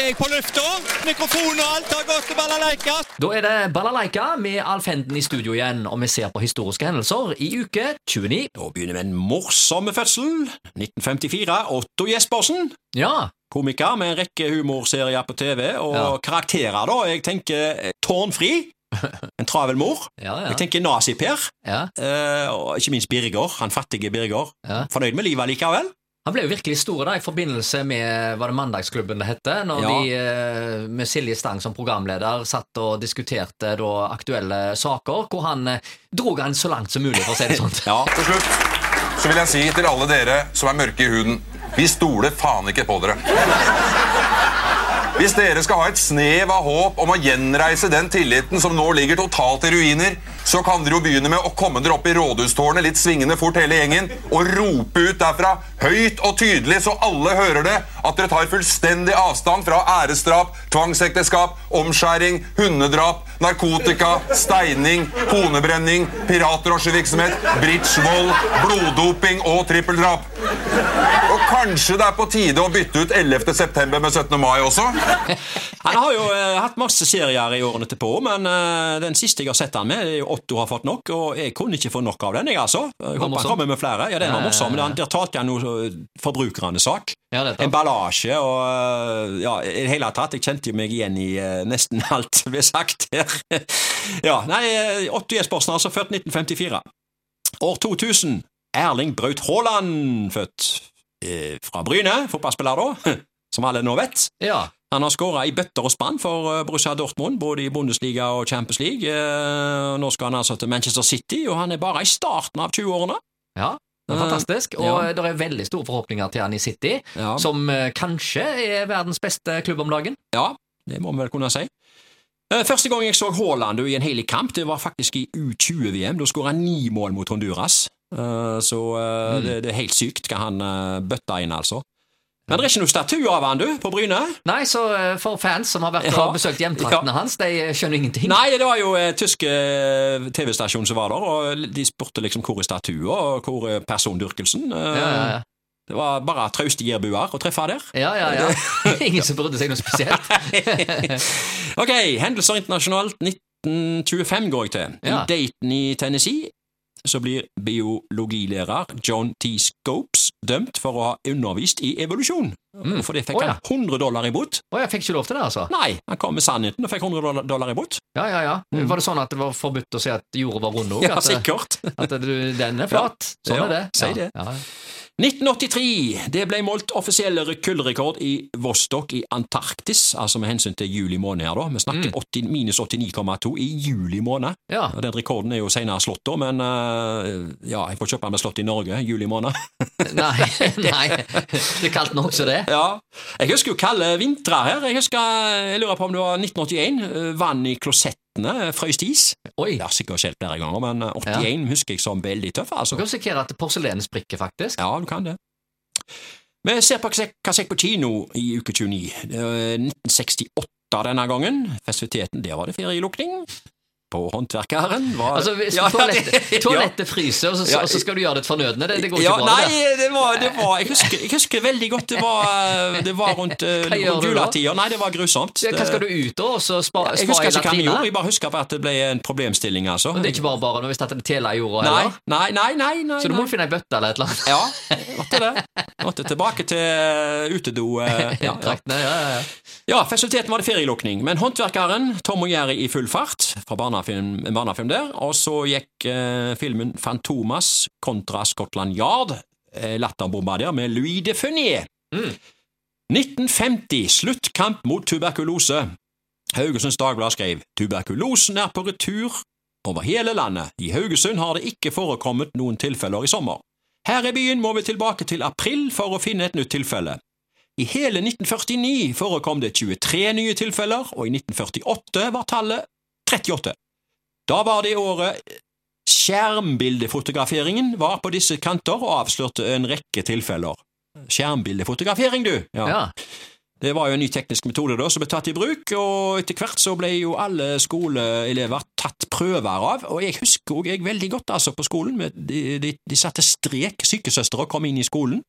er jeg på lufta. Mikrofon og alt har gått til balalaika. Da er det Balalaika med Alf Henden i studio igjen, og vi ser på historiske hendelser i uke 29. Da begynner vi en morsom fødsel. 1954. Otto Jespersen. Ja, Komiker med en rekke humorserier på TV, og Ja. karakterer, da. Jeg tenker eh, Tårnfri. En travel mor. ja, ja. Jeg tenker Nazi-Per. ja. eh, og ikke minst Birger. Han fattige Birger. Ja. Fornøyd med livet likevel? Han ble jo virkelig stor da, i forbindelse med var det Mandagsklubben det hette, når Ja. de eh, med Silje Stang som programleder satt og diskuterte da aktuelle saker, hvor han dro drog han så langt som mulig, for å si det sånn. Ja. Til slutt så vil jeg si til alle dere som er mørke i huden Vi stoler faen ikke på dere. Hvis dere skal ha et snev av håp om å gjenreise den tilliten som nå ligger totalt i ruiner, så kan dere jo begynne med å komme dere opp i rådhustårnet litt svingende fort hele gjengen og rope ut derfra høyt og tydelig så alle hører det, at dere tar fullstendig avstand fra æresdrap, tvangsekteskap, omskjæring, hundedrap, narkotika, steining, konebrenning, piratdrosjevirksomhet, bridgevold, bloddoping og trippeldrap. Og kanskje det er på tide å bytte ut 11. september med 17. mai også? Han har jo eh, hatt masse serier i årene til på, men eh, den siste jeg har sett han med, er jo Otto har fått nok, og jeg kunne ikke få nok av den, jeg altså. Jeg håper han kommer med flere. Ja, den var morsom, men der talte han jo eh, forbrukernes sak. Ja. Emballasje og eh, ja, i det hele tatt. Jeg kjente jo meg igjen i eh, nesten alt som ble sagt her. ja, nei, eh, Otto altså, født 1954. År 2000. Erling Braut Haaland, født eh, fra Bryne, fotballspiller da, som alle nå vet. Ja, Han har skåra i bøtter og spann for Borussia Dortmund, både i Bundesliga og Champions League. Nå skal han altså til Manchester City, og han er bare i starten av 20-årene. ja. Det er Eh, fantastisk, og ja. det er veldig store forhåpninger til han i City, Ja. som eh, kanskje er verdens beste klubb om dagen. Ja, det må vi vel kunne si. Eh, Første gang jeg så Haaland i en hel kamp, det var faktisk i U20-VM. Da skåra han ni mål mot Honduras. Så eh, det, er helt sykt hva han bøtta inn, altså. Men det er ikke noe statue av han, du, på Bryne? Nei, så eh, for fans som har vært Ja. og besøkt hjemtraktene hans, de skjønner ingenting. Nei, det var jo eh, tyske eh, TV-stasjon som var der, og de spurte liksom hvor er statua, og hvor er persondyrkelsen. Eh, Ja, ja, ja. Det var bare trauste gjerbuer å treffe der. Ja, ja, ja. Ingen som brydde seg noe spesielt. ok, hendelser internasjonalt 1925 går jeg til. Ja. Dayton i Tennessee så blir biologilærer John T. Scopes dømt for å ha undervist i evolusjon. Mm. For det fikk oh, ja. han 100 dollar i bot. Å, jeg fikk ikke lov til det, altså? Nei, han kom med sannheten og fikk 100 dollar- i bot. Ja, ja, ja. Var det sånn at det var forbudt å si at jorda var rund òg? Ja, sikkert. At du, den er flat? Sånn Ja, er det. si ja. det. Ja. 1983. Det ble målt offisiell kullrekord i Vostok i Antarktis, altså med hensyn til juli måned her, da. Vi snakker 80, minus 89,2 i juli måned. Mm. Ja. Og Den rekorden er jo senere slått, da, men uh, ja, jeg får kjøpe den slått i Norge, juli måned. Nei, nei. Det kalte den også det. ja. Jeg husker jo kalde vintre her. Jeg husker, jeg lurer på om det var 1981. eh, Vann i klosettene frøys til is. Oi. Det har sikkert skjedd flere ganger, men eh, 81 husker jeg som veldig tøff, Du altså. kan risikere at porselen sprikker, faktisk. Ja, du kan det. Vi ser på Kasek på kino i uke 29. 1968 denne gangen. Festiviteten, der var det ferielukning. På Håndverkeren var Altså, hvis Ja, toalettet, toalettet fryser, og så, Ja. så skal du gjøre det fornødne, det, det går ikke ja, bra. nei, det var, det var jeg, husker, jeg husker veldig godt det var, det var rundt, eh, rundt. Nei, det var grusomt. Hva skal du ut da, så spa, Jeg husker ikke hva vi gjorde, jeg bare husker at det ble en problemstilling, altså. Og Det er ikke bare bare når vi starter tela i jorda, Nei, nei, nei, nei, nei, Så du må nei. finne ei bøtte eller et eller annet? Ja, måtte det. Måtte tilbake til eh, utedo. eh, Ja, ja. Ja, ja, ja. Ja, festiviteten var det ferielukning, men håndverkeren, Tom og Jerry i full fart, fra barnefilm, en barnefilm der, og så gikk eh, filmen Fantomas kontra Scotland Yard, eh, latterbomba der, med Louis de Funnier. 1950, sluttkamp mot tuberkulose. Haugesunds Dagblad skrev tuberkulosen er på retur over hele landet. I Haugesund har det ikke forekommet noen tilfeller i sommer. Her i byen må vi tilbake til april for å finne et nytt tilfelle. I hele 1949 forekom det 23 nye tilfeller, og i 1948 var tallet 38. Da var det året skjermbildefotograferingen var på disse kanter og avslørte en rekke tilfeller. Skjermbildefotografering, du! ja. Det var jo en ny teknisk metode da, som ble tatt i bruk, og etter hvert så ble jo alle skoleelever tatt prøver av, og jeg husker også jeg veldig godt altså på skolen, med, de, de, de satte strek, sykesøstre kom inn i skolen,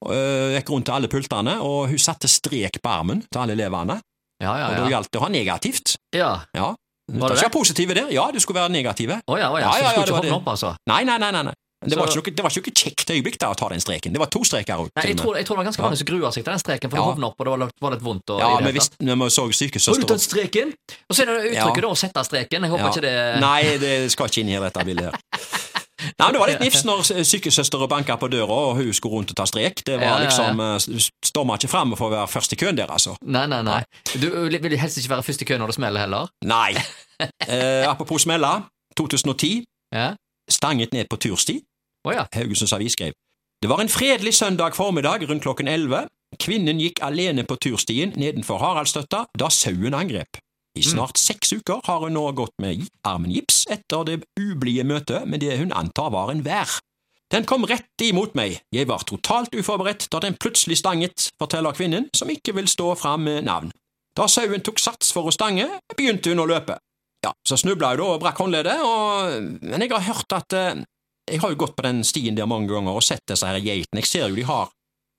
og gikk rundt til alle pultene, og hun satte strek på armen til alle elevene. Ja, ja, Og da ja. gjaldt det å ha negativt. ja. Ja. Var det skal være positive der. Ja, du skulle være negative. Å ja, oh, ja. Ja, Så ja, ja, skulle ikke hoppe opp, altså? Nei, nei, nei. nei. Det, Så- var ikke det var ikke noe kjekt øyeblikk da å ta den streken. Det var to streker. Nei, jeg tror, jeg tror det var ganske mange som grua seg til den streken, for Ja. det hovna opp, og det var, var litt vondt. Ja, men hvis vi så Har du sykesøster tatt streken? Og så er det uttrykket Ja. da, å sette streken. Jeg håper Ja. ikke det Nei, det skal ikke inn i dette bildet her. Nei, Det var litt nifs når sykesøstera banka på døra og hun skulle rundt og ta strek. Det var ja. liksom står Storma ikke fram for å være først i køen der, altså. Nei, nei, nei. Du vil helst ikke være først i køen når det smeller, heller? Nei. Eh, apropos smella. 2010. Ja. Stanget ned på tursti. Oh, ja. Haugesunds Avis skrev. Det var en fredelig søndag formiddag rundt klokken 11. Kvinnen gikk alene på turstien nedenfor Haraldsstøtta da sauen angrep. I snart seks uker har hun nå gått med armen gips etter det ublide møtet med det hun antar var en vær. Den kom rett imot meg, jeg var totalt uforberedt da den plutselig stanget, forteller kvinnen, som ikke vil stå fram med navn. Da sauen tok sats for å stange, begynte hun å løpe. Ja, så snubla hun da og brakk håndleddet, og... men jeg har hørt at eh, Jeg har jo gått på den stien der mange ganger og sett disse her geitene. Jeg ser jo de har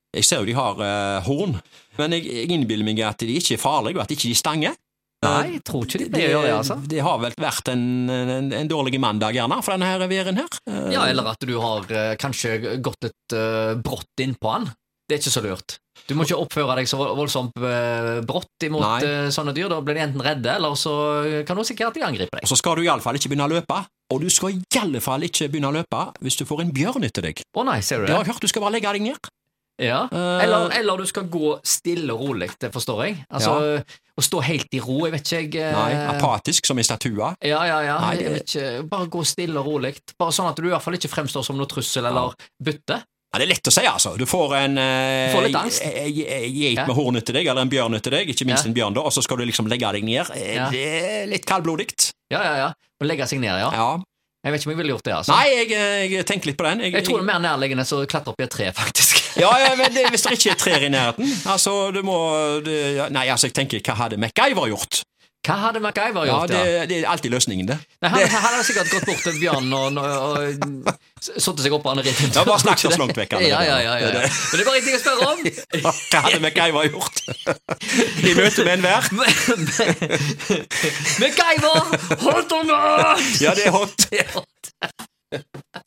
jeg ser jo de har eh, horn, men jeg, jeg innbiller meg at de ikke er farlige, og at ikke de stanger. Nei, jeg tror ikke de pleier å gjøre det, altså. det har vel vært en, en, en dårlig mandag, gjerne, for denne her væren her. Eh, Ja, eller at du har eh, kanskje gått litt uh, brått innpå han. Det er ikke så lurt. Du må ikke oppføre deg så voldsomt eh, brått imot eh, sånne dyr. Da blir de enten redde, eller så kan du sikkert at de angriper Og så skal du iallfall ikke begynne å løpe. Og du skal i alle fall ikke begynne å løpe hvis du får en bjørn etter deg. Å nei, ser du Det det? har jeg hørt, du skal bare legge deg ned. Ja. Eh, Eller, eller du skal gå stille og rolig, det forstår jeg. Altså, Å stå helt i ro, jeg vet ikke jeg eh, Nei, apatisk som i statua? Ja, ja, ja. Nei, jeg det- vet ikke. Bare gå stille og rolig. Bare sånn at du i hvert fall ikke fremstår som noe trussel eller bytte. Ja, Det er lett å si, altså. Du får en eh, får litt angst. eh, eh, eh, geit med horn til deg, eller en bjørn til deg, ikke minst Ja. en bjørn, da, og så skal du liksom legge deg ned. Eh, Ja. Det er litt kaldblodig. Ja, ja, ja. Å legge seg ned, ja. Ja. Jeg vet ikke om jeg ville gjort det, altså. Nei, jeg, eh, jeg tenker litt på den. Jeg tror det er mer nærliggende å klatre opp i et tre, faktisk. Ja, ja, men det, hvis det ikke er trær i nærheten Altså, du må det, ja, Nei, altså, jeg tenker, hva hadde MacGyver gjort? Hva hadde MacGyver gjort, det, ja? det er alltid løsningen, det. Nei, han, han hadde sikkert gått bort til bjørnen og, og, og satt seg opp på han og ridd Ja, bare snakket så langt vekk. Ja, ja, ja, ja, ja. Men det er bare én ting å spørre om. Hva hadde MacGyver gjort? I møte med enhver? MacGyver! hot or not? Ja, det er hot. Det er hot.